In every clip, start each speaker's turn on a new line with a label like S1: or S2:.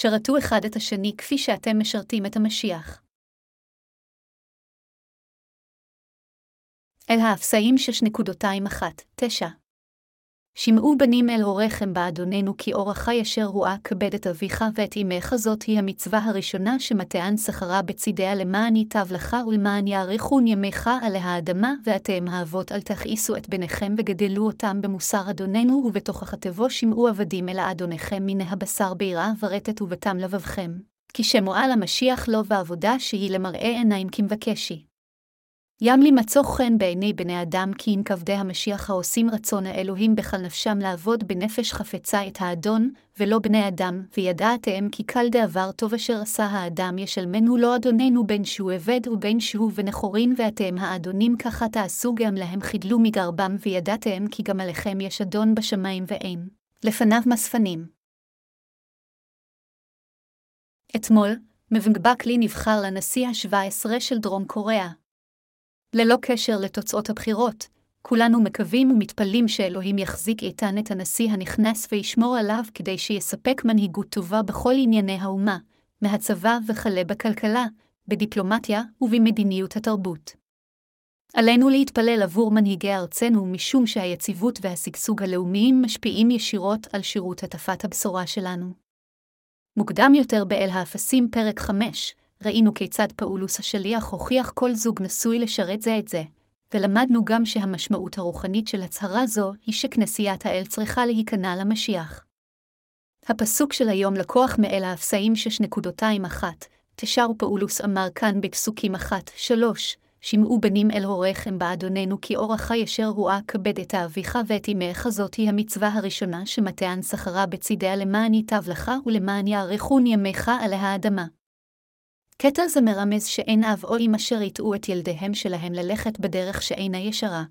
S1: שרתו אחד את השני כפי שאתם משרתים את המשיח. אל האפסאים 6.21-9 שמעו בנים אל הוריכם באדוננו כי אורחה ישר רואה כבד את אביך ואת אמך זאת היא המצווה הראשונה שמטען שכרה בצדיה למען ייטב לך ולמען יאריכון ימיך עלי האדמה, ואתם האבות אל תכעיסו את בניכם וגדלו אותם במוסר אדוננו, ובתוכך תבוא שמעו עבדים אל אדוניכם מן הבשר ביראה ורטט ובתם לבבכם. כי שמועה למשיח לא בעבודה שהיא למראה עיניים כמבקשי. ים לי מצוא חן בעיני בני אדם כי אם כבדי המשיח העושים רצון האלוהים בכל נפשם לעבוד בנפש חפצה את האדון, ולא בני אדם, וידעתם כי קל דעבר טוב אשר עשה האדם ישלמנו לא אדוננו בין שהוא עבד ובין שהוא ונכורין ואתם האדונים ככה תעשו גם להם חידלו מגרבם וידעתם כי גם עליכם יש אדון בשמיים ואין. לפניו מספנים. אתמול, מבנגבקלי נבחר לנשיא ה-17 של דרום קוריאה. ללא קשר לתוצאות הבחירות, כולנו מקווים ומתפללים שאלוהים יחזיק איתן את הנשיא הנכנס וישמור עליו כדי שיספק מנהיגות טובה בכל ענייני האומה, מהצבא וכלה בכלכלה, בדיפלומטיה ובמדיניות התרבות. עלינו להתפלל עבור מנהיגי ארצנו משום שהיציבות והשגשוג הלאומיים משפיעים ישירות על שירות הטפת הבשורה שלנו. מוקדם יותר באל האפסים פרק 5, ראינו כיצד פאולוס השליח הוכיח כל זוג נשוי לשרת זה את זה, ולמדנו גם שהמשמעות הרוחנית של הצהרה זו היא שכנסיית האל צריכה להיכנע למשיח. הפסוק של היום לקוח מאל האפסאים 6.21, תשר פאולוס אמר כאן בפסוקים 1-3, שמעו בנים אל הוריכם באדוננו כי אורחה ישר רואה כבד את האביך ואת אמך זאת היא המצווה הראשונה שמטען שכרה בצדיה למען ייטב לך ולמען יאריכון ימיך עלי האדמה. קטע זה מרמז שאין אב או אם אשר יטעו את ילדיהם שלהם ללכת בדרך שאינה ישרה.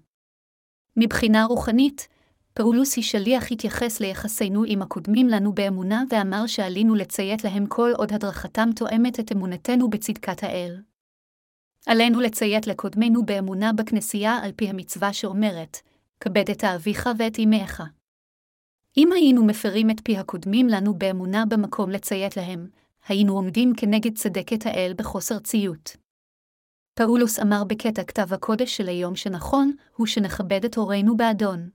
S1: מבחינה רוחנית, פאולוס שליח התייחס ליחסינו עם הקודמים לנו באמונה ואמר שעלינו לציית להם כל עוד הדרכתם תואמת את אמונתנו בצדקת האל. עלינו לציית לקודמינו באמונה בכנסייה על פי המצווה שאומרת, כבד את האביך ואת אמך. אם היינו מפרים את פי הקודמים לנו באמונה במקום לציית להם, היינו עומדים כנגד צדקת האל בחוסר ציות. פאולוס אמר בקטע כתב הקודש של היום שנכון, הוא שנכבד את הורינו באדון.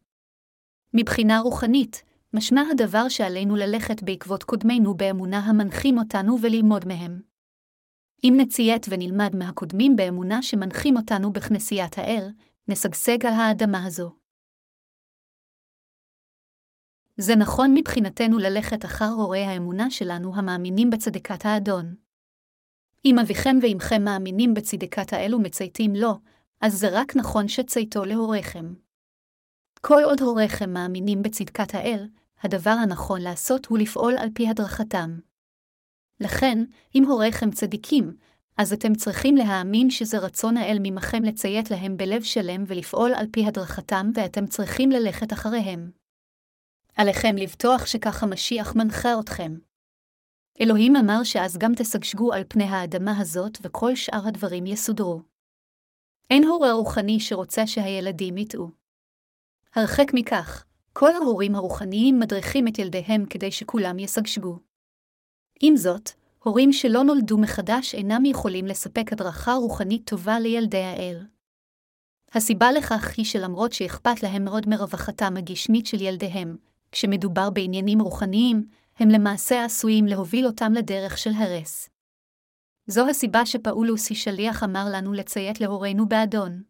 S1: מבחינה רוחנית, משמע הדבר שעלינו ללכת בעקבות קודמינו באמונה המנחים אותנו וללמוד מהם. אם נציית ונלמד מהקודמים באמונה שמנחים אותנו בכנסיית האל, נשגשג על האדמה הזו. זה נכון מבחינתנו ללכת אחר הורי האמונה שלנו המאמינים בצדקת האדון. אם אביכם ואמכם מאמינים בצדקת האל ומצייתים לו, אז זה רק נכון שצייתו להוריכם. כל עוד הוריכם מאמינים בצדקת האל, הדבר הנכון לעשות הוא לפעול על פי הדרכתם. לכן, אם הוריכם צדיקים, אז אתם צריכים להאמין שזה רצון האל ממכם לציית להם בלב שלם ולפעול על פי הדרכתם, ואתם צריכים ללכת אחריהם. עליכם לבטוח שכך המשיח מנחה אתכם. אלוהים אמר שאז גם תשגשגו על פני האדמה הזאת וכל שאר הדברים יסודרו. אין הורה רוחני שרוצה שהילדים יטעו. הרחק מכך, כל ההורים הרוחניים מדריכים את ילדיהם כדי שכולם ישגשגו. עם זאת, הורים שלא נולדו מחדש אינם יכולים לספק הדרכה רוחנית טובה לילדי האל. הסיבה לכך היא שלמרות שאכפת להם מאוד מרווחתם הגשמית של ילדיהם, כשמדובר בעניינים רוחניים, הם למעשה עשויים להוביל אותם לדרך של הרס. זו הסיבה שפאולוס השליח אמר לנו לציית להורינו באדון.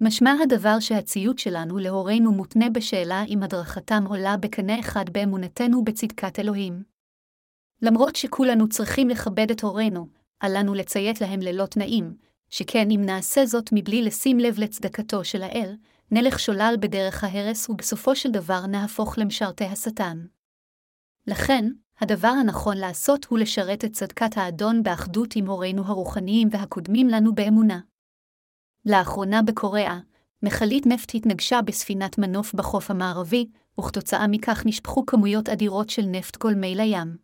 S1: משמע הדבר שהציות שלנו להורינו מותנה בשאלה אם הדרכתם עולה בקנה אחד באמונתנו בצדקת אלוהים. למרות שכולנו צריכים לכבד את הורינו, עלינו לציית להם ללא תנאים, שכן אם נעשה זאת מבלי לשים לב לצדקתו של האל, נלך שולל בדרך ההרס ובסופו של דבר נהפוך למשרתי השטן. לכן, הדבר הנכון לעשות הוא לשרת את צדקת האדון באחדות עם הורינו הרוחניים והקודמים לנו באמונה. לאחרונה בקוריאה, מכלית נפט התנגשה בספינת מנוף בחוף המערבי, וכתוצאה מכך נשפכו כמויות אדירות של נפט גולמי לים.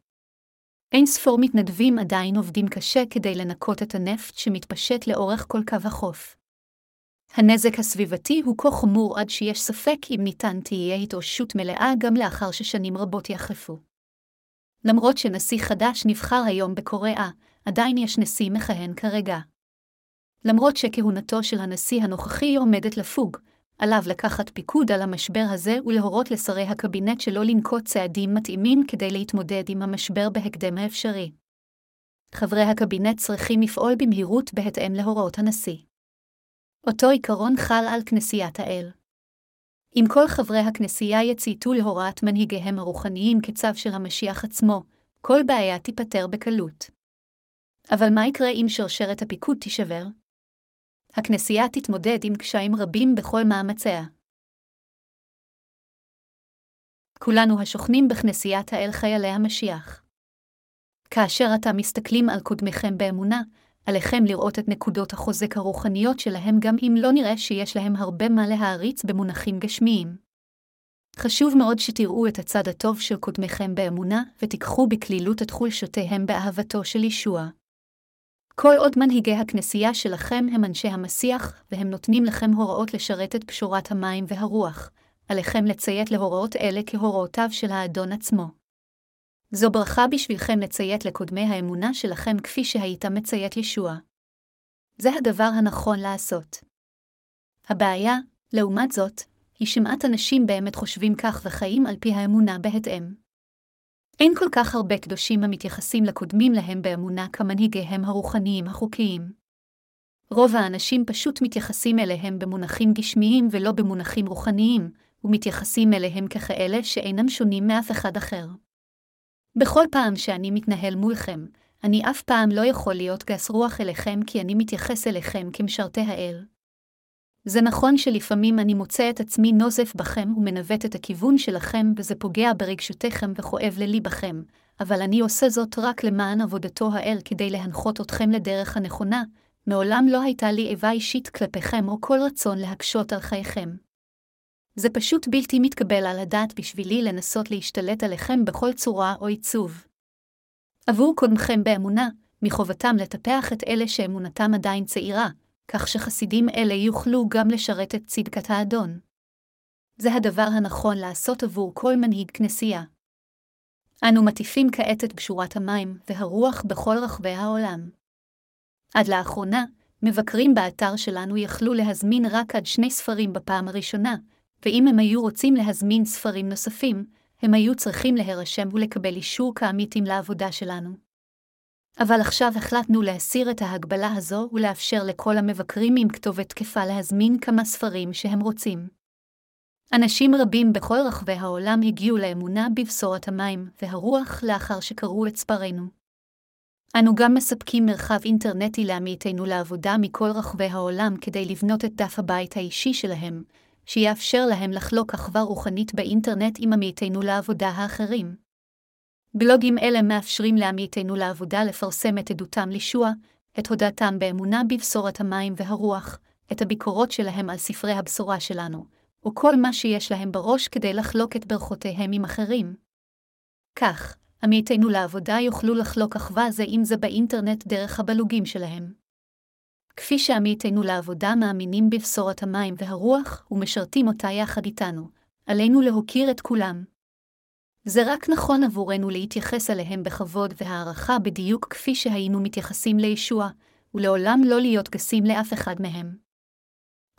S1: אין ספור מתנדבים עדיין עובדים קשה כדי לנקות את הנפט שמתפשט לאורך כל קו החוף. הנזק הסביבתי הוא כה חמור עד שיש ספק אם ניתן תהיה התאוששות מלאה גם לאחר ששנים רבות יחלפו. למרות שנשיא חדש נבחר היום בקוריאה, עדיין יש נשיא מכהן כרגע. למרות שכהונתו של הנשיא הנוכחי עומדת לפוג, עליו לקחת פיקוד על המשבר הזה ולהורות לשרי הקבינט שלא לנקוט צעדים מתאימים כדי להתמודד עם המשבר בהקדם האפשרי. חברי הקבינט צריכים לפעול במהירות בהתאם להוראות הנשיא. אותו עיקרון חל על כנסיית האל. אם כל חברי הכנסייה יצייתו להוראת מנהיגיהם הרוחניים כצו של המשיח עצמו, כל בעיה תיפתר בקלות. אבל מה יקרה אם שרשרת הפיקוד תישבר? הכנסייה תתמודד עם קשיים רבים בכל מאמציה. כולנו השוכנים בכנסיית האל חיילי המשיח. כאשר אתם מסתכלים על קודמיכם באמונה, עליכם לראות את נקודות החוזק הרוחניות שלהם גם אם לא נראה שיש להם הרבה מה להעריץ במונחים גשמיים. חשוב מאוד שתראו את הצד הטוב של קודמיכם באמונה, ותיקחו בקלילות את חולשותיהם באהבתו של ישוע. כל עוד מנהיגי הכנסייה שלכם הם אנשי המסיח, והם נותנים לכם הוראות לשרת את פשורת המים והרוח, עליכם לציית להוראות אלה כהוראותיו של האדון עצמו. זו ברכה בשבילכם לציית לקודמי האמונה שלכם כפי שהיית מציית ישוע. זה הדבר הנכון לעשות. הבעיה, לעומת זאת, היא שמעט אנשים באמת חושבים כך וחיים על פי האמונה בהתאם. אין כל כך הרבה קדושים המתייחסים לקודמים להם באמונה כמנהיגיהם הרוחניים החוקיים. רוב האנשים פשוט מתייחסים אליהם במונחים גשמיים ולא במונחים רוחניים, ומתייחסים אליהם ככאלה שאינם שונים מאף אחד אחר. בכל פעם שאני מתנהל מולכם, אני אף פעם לא יכול להיות גס רוח אליכם כי אני מתייחס אליכם כמשרתי האל. זה נכון שלפעמים אני מוצא את עצמי נוזף בכם ומנווט את הכיוון שלכם וזה פוגע ברגשותיכם וכואב לליבכם, אבל אני עושה זאת רק למען עבודתו האל כדי להנחות אתכם לדרך הנכונה, מעולם לא הייתה לי איבה אישית כלפיכם או כל רצון להקשות על חייכם. זה פשוט בלתי מתקבל על הדעת בשבילי לנסות להשתלט עליכם בכל צורה או עיצוב. עבור קודמכם באמונה, מחובתם לטפח את אלה שאמונתם עדיין צעירה, כך שחסידים אלה יוכלו גם לשרת את צדקת האדון. זה הדבר הנכון לעשות עבור כל מנהיג כנסייה. אנו מטיפים כעת את בשורת המים והרוח בכל רחבי העולם. עד לאחרונה, מבקרים באתר שלנו יכלו להזמין רק עד שני ספרים בפעם הראשונה, ואם הם היו רוצים להזמין ספרים נוספים, הם היו צריכים להירשם ולקבל אישור כעמיתים לעבודה שלנו. אבל עכשיו החלטנו להסיר את ההגבלה הזו ולאפשר לכל המבקרים עם כתובת תקפה להזמין כמה ספרים שהם רוצים. אנשים רבים בכל רחבי העולם הגיעו לאמונה בבשורת המים והרוח לאחר שקראו את ספרינו. אנו גם מספקים מרחב אינטרנטי לעמיתינו לעבודה מכל רחבי העולם כדי לבנות את דף הבית האישי שלהם, שיאפשר להם לחלוק אחווה רוחנית באינטרנט עם עמיתינו לעבודה האחרים. בלוגים אלה מאפשרים לעמיתינו לעבודה לפרסם את עדותם לישוע, את הודעתם באמונה בבשורת המים והרוח, את הביקורות שלהם על ספרי הבשורה שלנו, וכל מה שיש להם בראש כדי לחלוק את ברכותיהם עם אחרים. כך, עמיתינו לעבודה יוכלו לחלוק אחווה זה עם זה באינטרנט דרך הבלוגים שלהם. כפי שעמיתינו לעבודה מאמינים בבשורת המים והרוח ומשרתים אותה יחד איתנו, עלינו להוקיר את כולם. זה רק נכון עבורנו להתייחס אליהם בכבוד והערכה בדיוק כפי שהיינו מתייחסים לישוע, ולעולם לא להיות גסים לאף אחד מהם.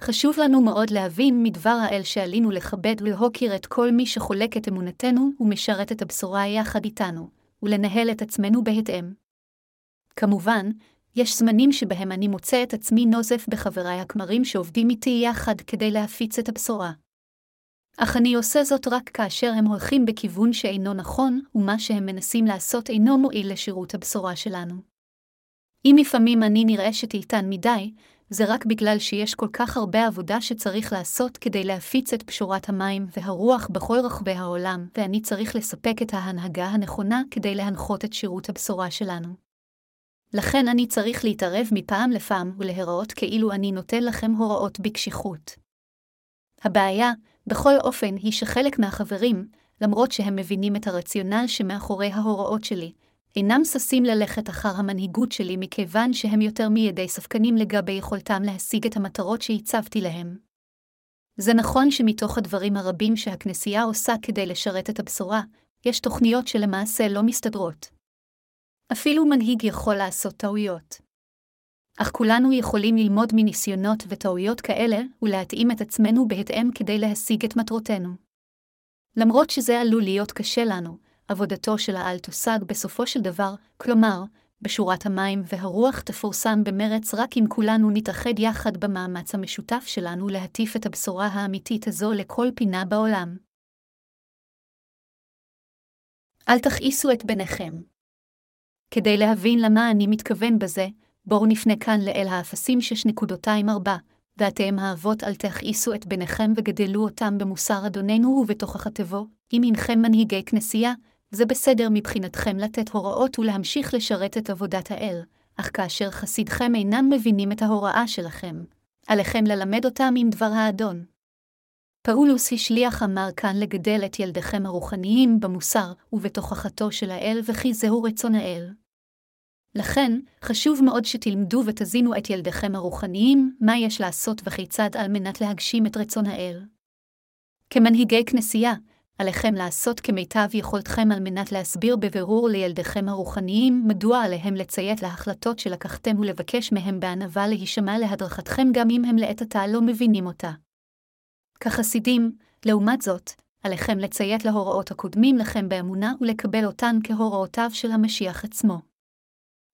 S1: חשוב לנו מאוד להבין מדבר האל שעלינו לכבד ולהוקיר את כל מי שחולק את אמונתנו ומשרת את הבשורה יחד איתנו, ולנהל את עצמנו בהתאם. כמובן, יש זמנים שבהם אני מוצא את עצמי נוזף בחבריי הכמרים שעובדים איתי יחד כדי להפיץ את הבשורה. אך אני עושה זאת רק כאשר הם הולכים בכיוון שאינו נכון, ומה שהם מנסים לעשות אינו מועיל לשירות הבשורה שלנו. אם לפעמים אני נראשת איתן מדי, זה רק בגלל שיש כל כך הרבה עבודה שצריך לעשות כדי להפיץ את פשורת המים והרוח בכל רחבי העולם, ואני צריך לספק את ההנהגה הנכונה כדי להנחות את שירות הבשורה שלנו. לכן אני צריך להתערב מפעם לפעם ולהיראות כאילו אני נותן לכם הוראות בקשיחות. הבעיה, בכל אופן, היא שחלק מהחברים, למרות שהם מבינים את הרציונל שמאחורי ההוראות שלי, אינם ששים ללכת אחר המנהיגות שלי מכיוון שהם יותר מידי ספקנים לגבי יכולתם להשיג את המטרות שהצבתי להם. זה נכון שמתוך הדברים הרבים שהכנסייה עושה כדי לשרת את הבשורה, יש תוכניות שלמעשה לא מסתדרות. אפילו מנהיג יכול לעשות טעויות. אך כולנו יכולים ללמוד מניסיונות וטעויות כאלה ולהתאים את עצמנו בהתאם כדי להשיג את מטרותינו. למרות שזה עלול להיות קשה לנו, עבודתו של העל תושג בסופו של דבר, כלומר, בשורת המים והרוח תפורסם במרץ רק אם כולנו נתאחד יחד במאמץ המשותף שלנו להטיף את הבשורה האמיתית הזו לכל פינה בעולם. אל תכעיסו את בניכם. כדי להבין למה אני מתכוון בזה, בואו נפנה כאן לאל האפסים 6.24, ואתם האבות אל תכעיסו את בניכם וגדלו אותם במוסר אדוננו ובתוכח התבו, אם אינכם מנהיגי כנסייה, זה בסדר מבחינתכם לתת הוראות ולהמשיך לשרת את עבודת האל, אך כאשר חסידכם אינם מבינים את ההוראה שלכם, עליכם ללמד אותם עם דבר האדון. פאולוס השליח אמר כאן לגדל את ילדיכם הרוחניים במוסר ובתוכחתו של האל, וכי זהו רצון האל. לכן, חשוב מאוד שתלמדו ותזינו את ילדיכם הרוחניים, מה יש לעשות וכיצד על מנת להגשים את רצון האל. כמנהיגי כנסייה, עליכם לעשות כמיטב יכולתכם על מנת להסביר בבירור לילדיכם הרוחניים מדוע עליהם לציית להחלטות שלקחתם ולבקש מהם בענווה להישמע להדרכתכם גם אם הם לעת עתה לא מבינים אותה. כחסידים, לעומת זאת, עליכם לציית להוראות הקודמים לכם באמונה ולקבל אותן כהוראותיו של המשיח עצמו.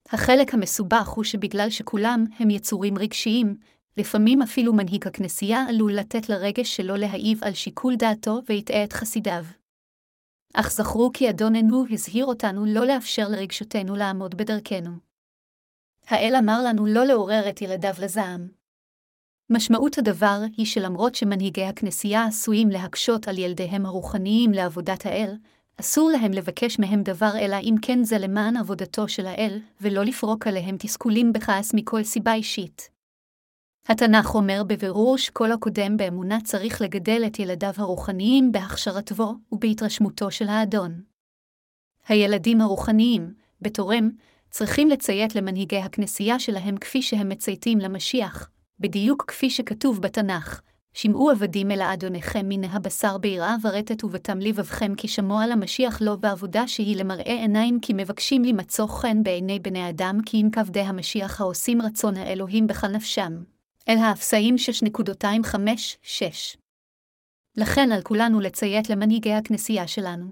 S1: החלק המסובך הוא שבגלל שכולם הם יצורים רגשיים, לפעמים אפילו מנהיג הכנסייה עלול לתת לרגש שלו להעיב על שיקול דעתו ויטעה את חסידיו. אך זכרו כי אדוננו הזהיר אותנו לא לאפשר לרגשותינו לעמוד בדרכנו. האל אמר לנו לא לעורר את ילדיו לזעם. משמעות הדבר היא שלמרות שמנהיגי הכנסייה עשויים להקשות על ילדיהם הרוחניים לעבודת האל, אסור להם לבקש מהם דבר אלא אם כן זה למען עבודתו של האל, ולא לפרוק עליהם תסכולים בכעס מכל סיבה אישית. התנ"ך אומר בבירור שכל הקודם באמונה צריך לגדל את ילדיו הרוחניים בהכשרתו ובהתרשמותו של האדון. הילדים הרוחניים, בתורם, צריכים לציית למנהיגי הכנסייה שלהם כפי שהם מצייתים למשיח, בדיוק כפי שכתוב בתנ"ך, שמעו עבדים אל האדוניכם מן הבשר ביראה ורטט ובתם לבבכם כי שמוע למשיח לא בעבודה שהיא למראה עיניים כי מבקשים למצוא חן בעיני בני אדם כי אם כבדי המשיח העושים רצון האלוהים בכל נפשם. אל האפסאים 6.25-6. לכן על כולנו לציית למנהיגי הכנסייה שלנו.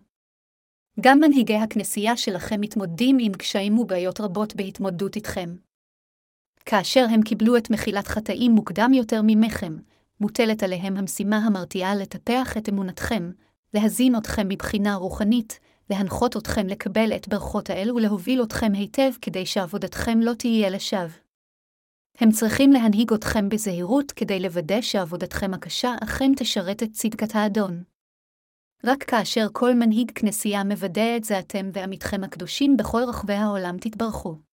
S1: גם מנהיגי הכנסייה שלכם מתמודדים עם קשיים ובעיות רבות בהתמודדות איתכם. כאשר הם קיבלו את מחילת חטאים מוקדם יותר ממכם, מוטלת עליהם המשימה המרתיעה לטפח את אמונתכם, להזין אתכם מבחינה רוחנית, להנחות אתכם לקבל את ברכות האל ולהוביל אתכם היטב כדי שעבודתכם לא תהיה לשווא. הם צריכים להנהיג אתכם בזהירות כדי לוודא שעבודתכם הקשה אכן תשרת את צדקת האדון. רק כאשר כל מנהיג כנסייה מוודא את זה אתם ועמיתכם הקדושים בכל רחבי העולם תתברכו.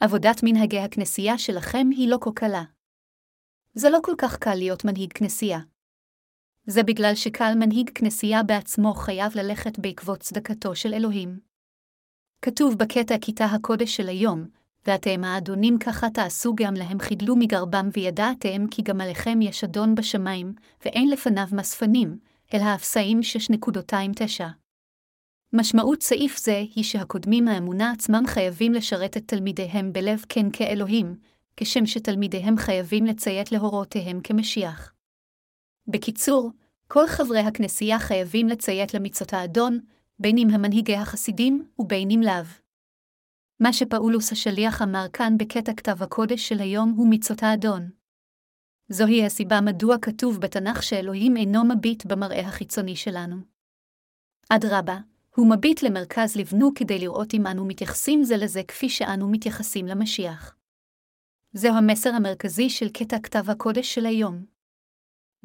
S1: עבודת מנהגי הכנסייה שלכם היא לא כה קלה. זה לא כל כך קל להיות מנהיג כנסייה. זה בגלל שקל מנהיג כנסייה בעצמו חייב ללכת בעקבות צדקתו של אלוהים. כתוב בקטע כיתה הקודש של היום, ואתם האדונים ככה תעשו גם להם חידלו מגרבם וידעתם כי גם עליכם יש אדון בשמיים, ואין לפניו מספנים, אל האפסאים 6.29. משמעות סעיף זה היא שהקודמים האמונה עצמם חייבים לשרת את תלמידיהם בלב כן כאלוהים, כשם שתלמידיהם חייבים לציית להוראותיהם כמשיח. בקיצור, כל חברי הכנסייה חייבים לציית למצוות האדון, בין אם הם מנהיגי החסידים ובין אם לאו. מה שפאולוס השליח אמר כאן בקטע כתב הקודש של היום הוא מצוות האדון. זוהי הסיבה מדוע כתוב בתנ"ך שאלוהים אינו מביט במראה החיצוני שלנו. אדרבה, הוא מביט למרכז לבנו כדי לראות אם אנו מתייחסים זה לזה כפי שאנו מתייחסים למשיח. זהו המסר המרכזי של קטע כתב הקודש של היום.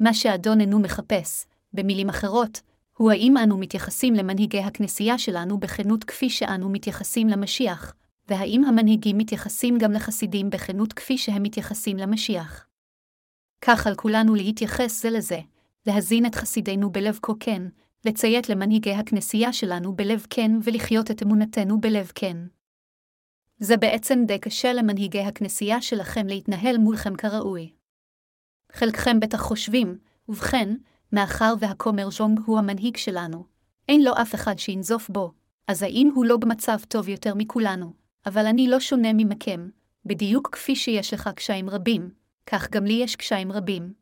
S1: מה שאדון אינו מחפש, במילים אחרות, הוא האם אנו מתייחסים למנהיגי הכנסייה שלנו בכנות כפי שאנו מתייחסים למשיח, והאם המנהיגים מתייחסים גם לחסידים בכנות כפי שהם מתייחסים למשיח. כך על כולנו להתייחס זה לזה, להזין את חסידינו בלב כה כן, לציית למנהיגי הכנסייה שלנו בלב כן ולחיות את אמונתנו בלב כן. זה בעצם די קשה למנהיגי הכנסייה שלכם להתנהל מולכם כראוי. חלקכם בטח חושבים, ובכן, מאחר והכומר ז'ונג הוא המנהיג שלנו, אין לו אף אחד שינזוף בו, אז האם הוא לא במצב טוב יותר מכולנו? אבל אני לא שונה ממכם, בדיוק כפי שיש לך קשיים רבים, כך גם לי יש קשיים רבים.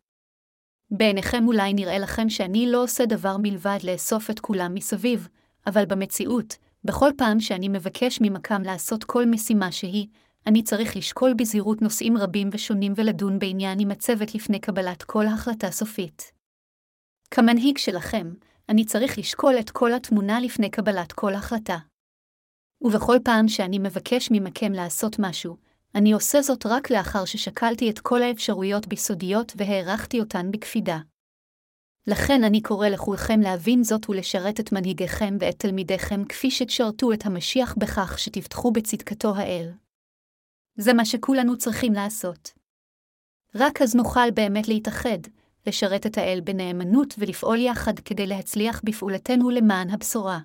S1: בעיניכם אולי נראה לכם שאני לא עושה דבר מלבד לאסוף את כולם מסביב, אבל במציאות, בכל פעם שאני מבקש ממקם לעשות כל משימה שהיא, אני צריך לשקול בזהירות נושאים רבים ושונים ולדון בעניין עם הצוות לפני קבלת כל החלטה סופית. כמנהיג שלכם, אני צריך לשקול את כל התמונה לפני קבלת כל החלטה. ובכל פעם שאני מבקש ממכם לעשות משהו, אני עושה זאת רק לאחר ששקלתי את כל האפשרויות ביסודיות והערכתי אותן בקפידה. לכן אני קורא לכולכם להבין זאת ולשרת את מנהיגיכם ואת תלמידיכם כפי שתשרתו את המשיח בכך שתבטחו בצדקתו האל. זה מה שכולנו צריכים לעשות. רק אז נוכל באמת להתאחד, לשרת את האל בנאמנות ולפעול יחד כדי להצליח בפעולתנו למען הבשורה.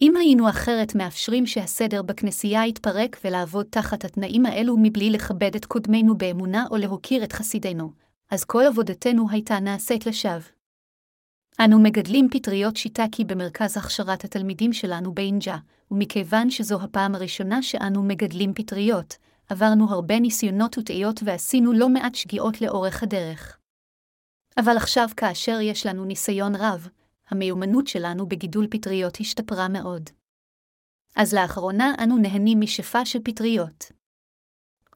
S1: אם היינו אחרת מאפשרים שהסדר בכנסייה יתפרק ולעבוד תחת התנאים האלו מבלי לכבד את קודמינו באמונה או להוקיר את חסידינו, אז כל עבודתנו הייתה נעשית לשווא. אנו מגדלים פטריות שיטקי במרכז הכשרת התלמידים שלנו באינג'ה, ומכיוון שזו הפעם הראשונה שאנו מגדלים פטריות, עברנו הרבה ניסיונות וטעיות ועשינו לא מעט שגיאות לאורך הדרך. אבל עכשיו כאשר יש לנו ניסיון רב, המיומנות שלנו בגידול פטריות השתפרה מאוד. אז לאחרונה אנו נהנים משפע של פטריות.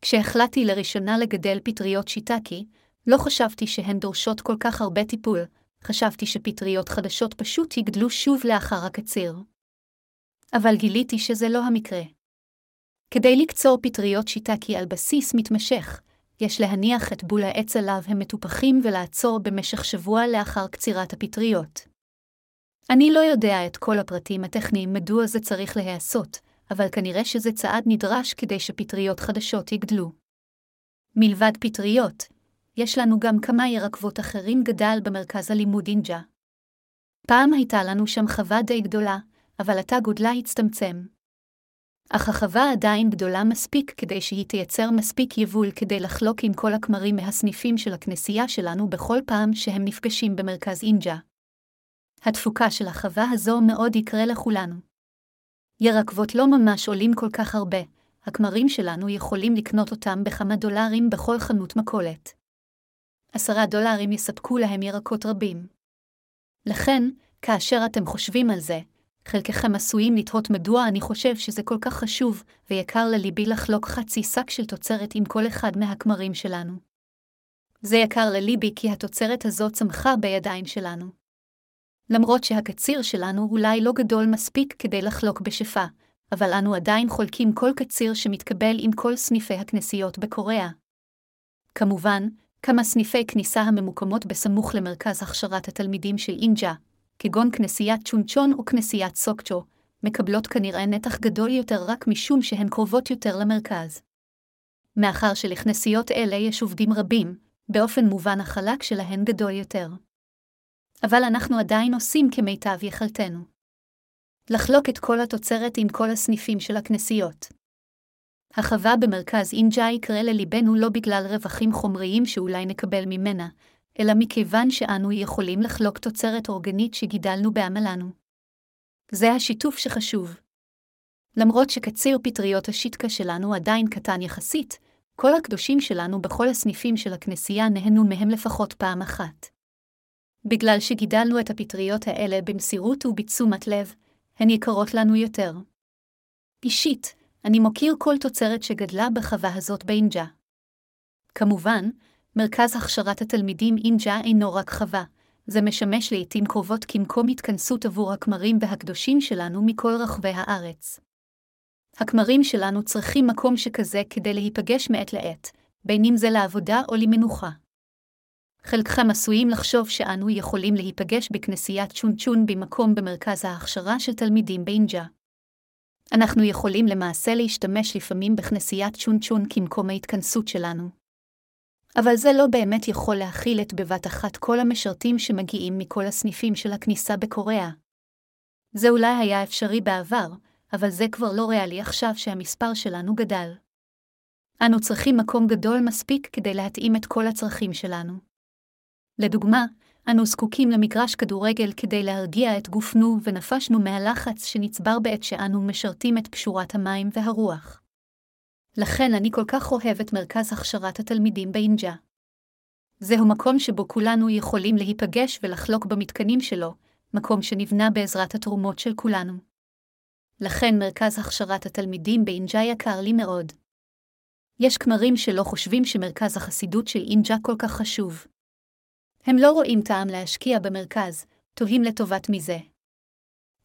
S1: כשהחלטתי לראשונה לגדל פטריות שיטקי, לא חשבתי שהן דורשות כל כך הרבה טיפול, חשבתי שפטריות חדשות פשוט יגדלו שוב לאחר הקציר. אבל גיליתי שזה לא המקרה. כדי לקצור פטריות שיטקי על בסיס מתמשך, יש להניח את בול העץ עליו הם מטופחים ולעצור במשך שבוע לאחר קצירת הפטריות. אני לא יודע את כל הפרטים הטכניים מדוע זה צריך להיעשות, אבל כנראה שזה צעד נדרש כדי שפטריות חדשות יגדלו. מלבד פטריות, יש לנו גם כמה ירקבות אחרים גדל במרכז הלימוד אינג'ה. פעם הייתה לנו שם חווה די גדולה, אבל עתה גודלה הצטמצם. אך החווה עדיין גדולה מספיק כדי שהיא תייצר מספיק יבול כדי לחלוק עם כל הכמרים מהסניפים של הכנסייה שלנו בכל פעם שהם נפגשים במרכז אינג'ה. התפוקה של החווה הזו מאוד יקרה לכולנו. ירקבות לא ממש עולים כל כך הרבה, הכמרים שלנו יכולים לקנות אותם בכמה דולרים בכל חנות מכולת. עשרה דולרים יספקו להם ירקות רבים. לכן, כאשר אתם חושבים על זה, חלקכם עשויים לתהות מדוע אני חושב שזה כל כך חשוב ויקר לליבי לחלוק חצי שק של תוצרת עם כל אחד מהכמרים שלנו. זה יקר לליבי כי התוצרת הזו צמחה בידיים שלנו. למרות שהקציר שלנו אולי לא גדול מספיק כדי לחלוק בשפע, אבל אנו עדיין חולקים כל קציר שמתקבל עם כל סניפי הכנסיות בקוריאה. כמובן, כמה סניפי כניסה הממוקמות בסמוך למרכז הכשרת התלמידים של אינג'ה, כגון כנסיית צ'ונצ'ון או כנסיית סוקצ'ו, מקבלות כנראה נתח גדול יותר רק משום שהן קרובות יותר למרכז. מאחר שלכנסיות אלה יש עובדים רבים, באופן מובן החלק שלהן גדול יותר. אבל אנחנו עדיין עושים כמיטב יכלתנו. לחלוק את כל התוצרת עם כל הסניפים של הכנסיות. החווה במרכז אינג'ה יקרה לליבנו לא בגלל רווחים חומריים שאולי נקבל ממנה, אלא מכיוון שאנו יכולים לחלוק תוצרת אורגנית שגידלנו בעמלנו. זה השיתוף שחשוב. למרות שקציר פטריות השיטקה שלנו עדיין קטן יחסית, כל הקדושים שלנו בכל הסניפים של הכנסייה נהנו מהם לפחות פעם אחת. בגלל שגידלנו את הפטריות האלה במסירות ובתשומת לב, הן יקרות לנו יותר. אישית, אני מוקיר כל תוצרת שגדלה בחווה הזאת באינג'ה. כמובן, מרכז הכשרת התלמידים אינג'ה אינו רק חווה, זה משמש לעתים קרובות כמקום התכנסות עבור הכמרים והקדושים שלנו מכל רחבי הארץ. הכמרים שלנו צריכים מקום שכזה כדי להיפגש מעת לעת, בין אם זה לעבודה או למנוחה. חלקכם עשויים לחשוב שאנו יכולים להיפגש בכנסיית צ'ונצ'ון במקום במרכז ההכשרה של תלמידים באינג'ה. אנחנו יכולים למעשה להשתמש לפעמים בכנסיית צ'ונצ'ון כמקום ההתכנסות שלנו. אבל זה לא באמת יכול להכיל את בבת אחת כל המשרתים שמגיעים מכל הסניפים של הכניסה בקוריאה. זה אולי היה אפשרי בעבר, אבל זה כבר לא ריאלי עכשיו שהמספר שלנו גדל. אנו צריכים מקום גדול מספיק כדי להתאים את כל הצרכים שלנו. לדוגמה, אנו זקוקים למגרש כדורגל כדי להרגיע את גופנו ונפשנו מהלחץ שנצבר בעת שאנו משרתים את פשורת המים והרוח. לכן אני כל כך אוהב את מרכז הכשרת התלמידים באינג'ה. זהו מקום שבו כולנו יכולים להיפגש ולחלוק במתקנים שלו, מקום שנבנה בעזרת התרומות של כולנו. לכן מרכז הכשרת התלמידים באינג'ה יקר לי מאוד. יש כמרים שלא חושבים שמרכז החסידות של אינג'ה כל כך חשוב. הם לא רואים טעם להשקיע במרכז, תוהים לטובת מזה.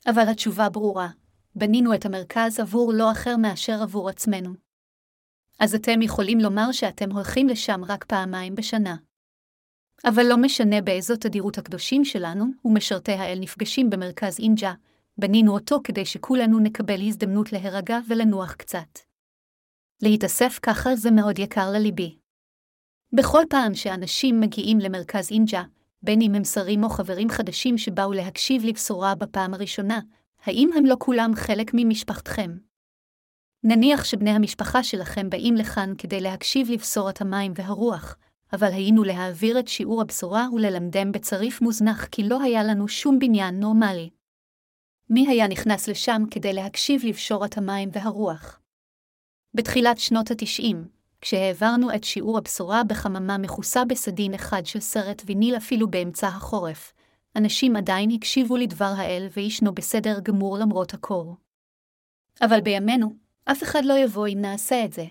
S1: אבל התשובה ברורה, בנינו את המרכז עבור לא אחר מאשר עבור עצמנו. אז אתם יכולים לומר שאתם הולכים לשם רק פעמיים בשנה. אבל לא משנה באיזו תדירות הקדושים שלנו ומשרתי האל נפגשים במרכז אינג'ה, בנינו אותו כדי שכולנו נקבל הזדמנות להירגע ולנוח קצת. להתאסף ככה זה מאוד יקר לליבי. בכל פעם שאנשים מגיעים למרכז אינג'ה, בין אם הם שרים או חברים חדשים שבאו להקשיב לבשורה בפעם הראשונה, האם הם לא כולם חלק ממשפחתכם? נניח שבני המשפחה שלכם באים לכאן כדי להקשיב לבשורת המים והרוח, אבל היינו להעביר את שיעור הבשורה וללמדם בצריף מוזנח כי לא היה לנו שום בניין נורמלי. מי היה נכנס לשם כדי להקשיב לבשורת המים והרוח? בתחילת שנות התשעים, כשהעברנו את שיעור הבשורה בחממה מכוסה בסדין אחד של סרט ויניל אפילו באמצע החורף, אנשים עדיין הקשיבו לדבר האל וישנו בסדר גמור למרות הקור. אבל בימינו, אף אחד לא יבוא אם נעשה את זה.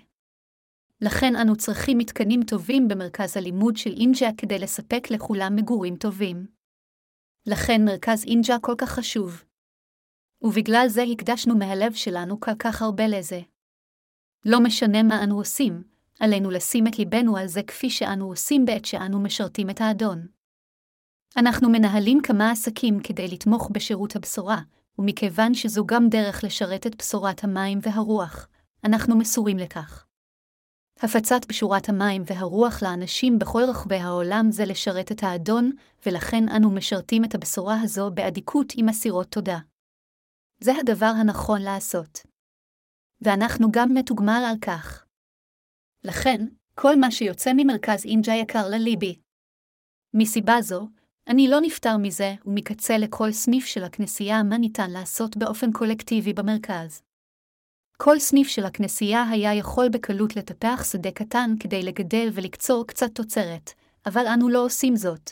S1: לכן אנו צריכים מתקנים טובים במרכז הלימוד של אינג'ה כדי לספק לכולם מגורים טובים. לכן מרכז אינג'ה כל כך חשוב. ובגלל זה הקדשנו מהלב שלנו כל כך הרבה לזה. לא משנה מה אנו עושים, עלינו לשים את ליבנו על זה כפי שאנו עושים בעת שאנו משרתים את האדון. אנחנו מנהלים כמה עסקים כדי לתמוך בשירות הבשורה, ומכיוון שזו גם דרך לשרת את בשורת המים והרוח, אנחנו מסורים לכך. הפצת בשורת המים והרוח לאנשים בכל רחבי העולם זה לשרת את האדון, ולכן אנו משרתים את הבשורה הזו באדיקות עם אסירות תודה. זה הדבר הנכון לעשות. ואנחנו גם מתוגמל על כך. לכן, כל מה שיוצא ממרכז אינג'ה יקר לליבי. מסיבה זו, אני לא נפטר מזה ומקצה לכל סניף של הכנסייה מה ניתן לעשות באופן קולקטיבי במרכז. כל סניף של הכנסייה היה יכול בקלות לטפח שדה קטן כדי לגדל ולקצור קצת תוצרת, אבל אנו לא עושים זאת.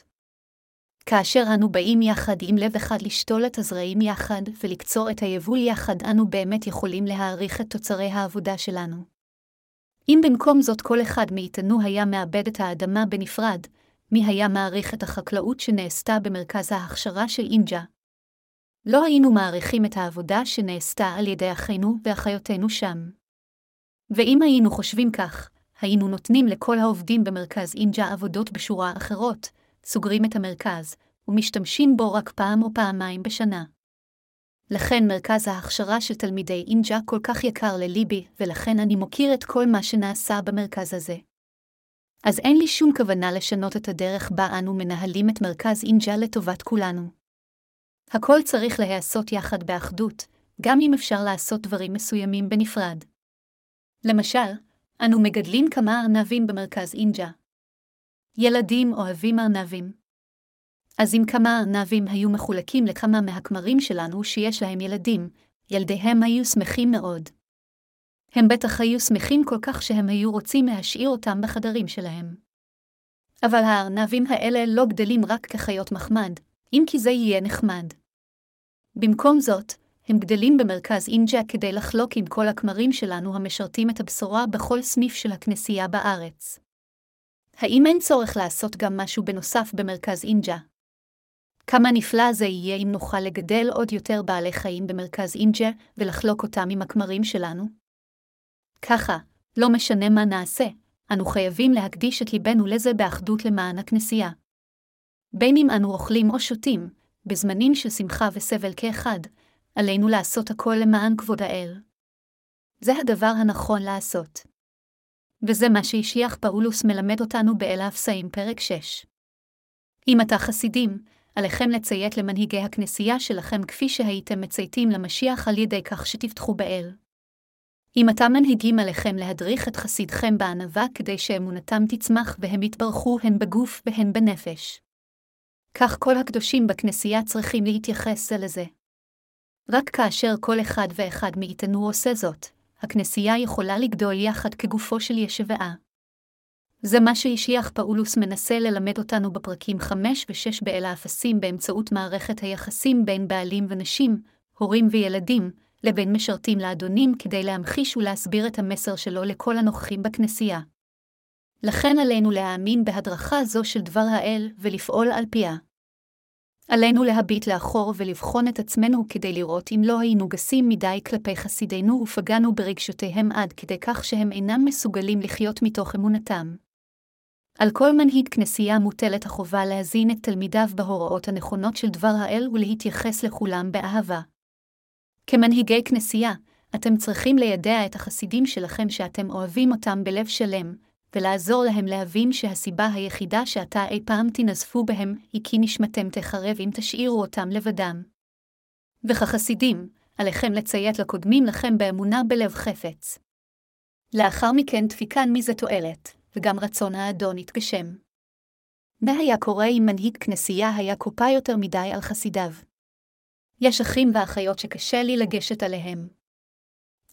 S1: כאשר אנו באים יחד עם לב אחד לשתול את הזרעים יחד ולקצור את היבול יחד, אנו באמת יכולים להעריך את תוצרי העבודה שלנו. אם במקום זאת כל אחד מאיתנו היה מאבד את האדמה בנפרד, מי היה מעריך את החקלאות שנעשתה במרכז ההכשרה של אינג'ה? לא היינו מעריכים את העבודה שנעשתה על ידי אחינו ואחיותינו שם. ואם היינו חושבים כך, היינו נותנים לכל העובדים במרכז אינג'ה עבודות בשורה אחרות, סוגרים את המרכז, ומשתמשים בו רק פעם או פעמיים בשנה. לכן מרכז ההכשרה של תלמידי אינג'ה כל כך יקר לליבי, ולכן אני מוקיר את כל מה שנעשה במרכז הזה. אז אין לי שום כוונה לשנות את הדרך בה אנו מנהלים את מרכז אינג'ה לטובת כולנו. הכל צריך להיעשות יחד באחדות, גם אם אפשר לעשות דברים מסוימים בנפרד. למשל, אנו מגדלים כמה ארנבים במרכז אינג'ה. ילדים אוהבים ארנבים. אז אם כמה ארנבים היו מחולקים לכמה מהכמרים שלנו שיש להם ילדים, ילדיהם היו שמחים מאוד. הם בטח היו שמחים כל כך שהם היו רוצים להשאיר אותם בחדרים שלהם. אבל הארנבים האלה לא גדלים רק כחיות מחמד, אם כי זה יהיה נחמד. במקום זאת, הם גדלים במרכז אינג'ה כדי לחלוק עם כל הכמרים שלנו המשרתים את הבשורה בכל סניף של הכנסייה בארץ. האם אין צורך לעשות גם משהו בנוסף במרכז אינג'ה? כמה נפלא זה יהיה אם נוכל לגדל עוד יותר בעלי חיים במרכז אינג'ה ולחלוק אותם עם הכמרים שלנו? ככה, לא משנה מה נעשה, אנו חייבים להקדיש את ליבנו לזה באחדות למען הכנסייה. בין אם אנו אוכלים או שותים, בזמנים של שמחה וסבל כאחד, עלינו לעשות הכל למען כבוד האל. זה הדבר הנכון לעשות. וזה מה שהשיח פאולוס מלמד אותנו באל האפסאים פרק 6. אם אתה חסידים, עליכם לציית למנהיגי הכנסייה שלכם כפי שהייתם מצייתים למשיח על ידי כך שתבטחו באל. אם אתה מנהיגים עליכם להדריך את חסידכם בענווה כדי שאמונתם תצמח והם יתברכו הן בגוף והן בנפש. כך כל הקדושים בכנסייה צריכים להתייחס זה לזה. רק כאשר כל אחד ואחד מאיתנו עושה זאת, הכנסייה יכולה לגדול יחד כגופו של ישבעה. זה מה שישיח פאולוס מנסה ללמד אותנו בפרקים 5 ו-6 באל האפסים באמצעות מערכת היחסים בין בעלים ונשים, הורים וילדים, לבין משרתים לאדונים כדי להמחיש ולהסביר את המסר שלו לכל הנוכחים בכנסייה. לכן עלינו להאמין בהדרכה זו של דבר האל ולפעול על פיה. עלינו להביט לאחור ולבחון את עצמנו כדי לראות אם לא היינו גסים מדי כלפי חסידינו ופגענו ברגשותיהם עד כדי כך שהם אינם מסוגלים לחיות מתוך אמונתם. על כל מנהיג כנסייה מוטלת החובה להזין את תלמידיו בהוראות הנכונות של דבר האל ולהתייחס לכולם באהבה. כמנהיגי כנסייה, אתם צריכים לידע את החסידים שלכם שאתם אוהבים אותם בלב שלם, ולעזור להם להבין שהסיבה היחידה שאתה אי פעם תנזפו בהם, היא כי נשמתם תחרב אם תשאירו אותם לבדם. וכחסידים, עליכם לציית לקודמים לכם באמונה בלב חפץ. לאחר מכן דפיקן מזה תועלת, וגם רצון האדון יתגשם. מה היה קורה אם מנהיג כנסייה היה קופה יותר מדי על חסידיו? יש אחים ואחיות שקשה לי לגשת עליהם.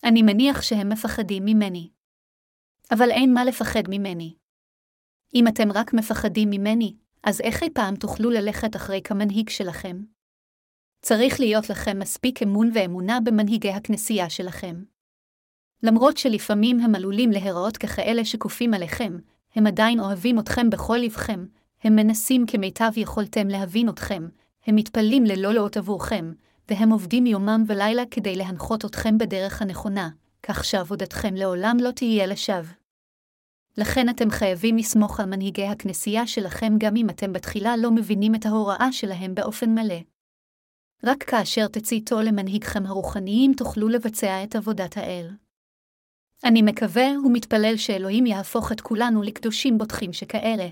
S1: אני מניח שהם מפחדים ממני. אבל אין מה לפחד ממני. אם אתם רק מפחדים ממני, אז איך אי פעם תוכלו ללכת אחרי כמנהיג שלכם? צריך להיות לכם מספיק אמון ואמונה במנהיגי הכנסייה שלכם. למרות שלפעמים הם עלולים להיראות ככאלה שכופים עליכם, הם עדיין אוהבים אתכם בכל לבכם, הם מנסים כמיטב יכולתם להבין אתכם, הם מתפללים ללא לאות עבורכם, והם עובדים יומם ולילה כדי להנחות אתכם בדרך הנכונה, כך שעבודתכם לעולם לא תהיה לשווא. לכן אתם חייבים לסמוך על מנהיגי הכנסייה שלכם גם אם אתם בתחילה לא מבינים את ההוראה שלהם באופן מלא. רק כאשר תציתו למנהיגכם הרוחניים תוכלו לבצע את עבודת האל. אני מקווה ומתפלל שאלוהים יהפוך את כולנו לקדושים בוטחים שכאלה.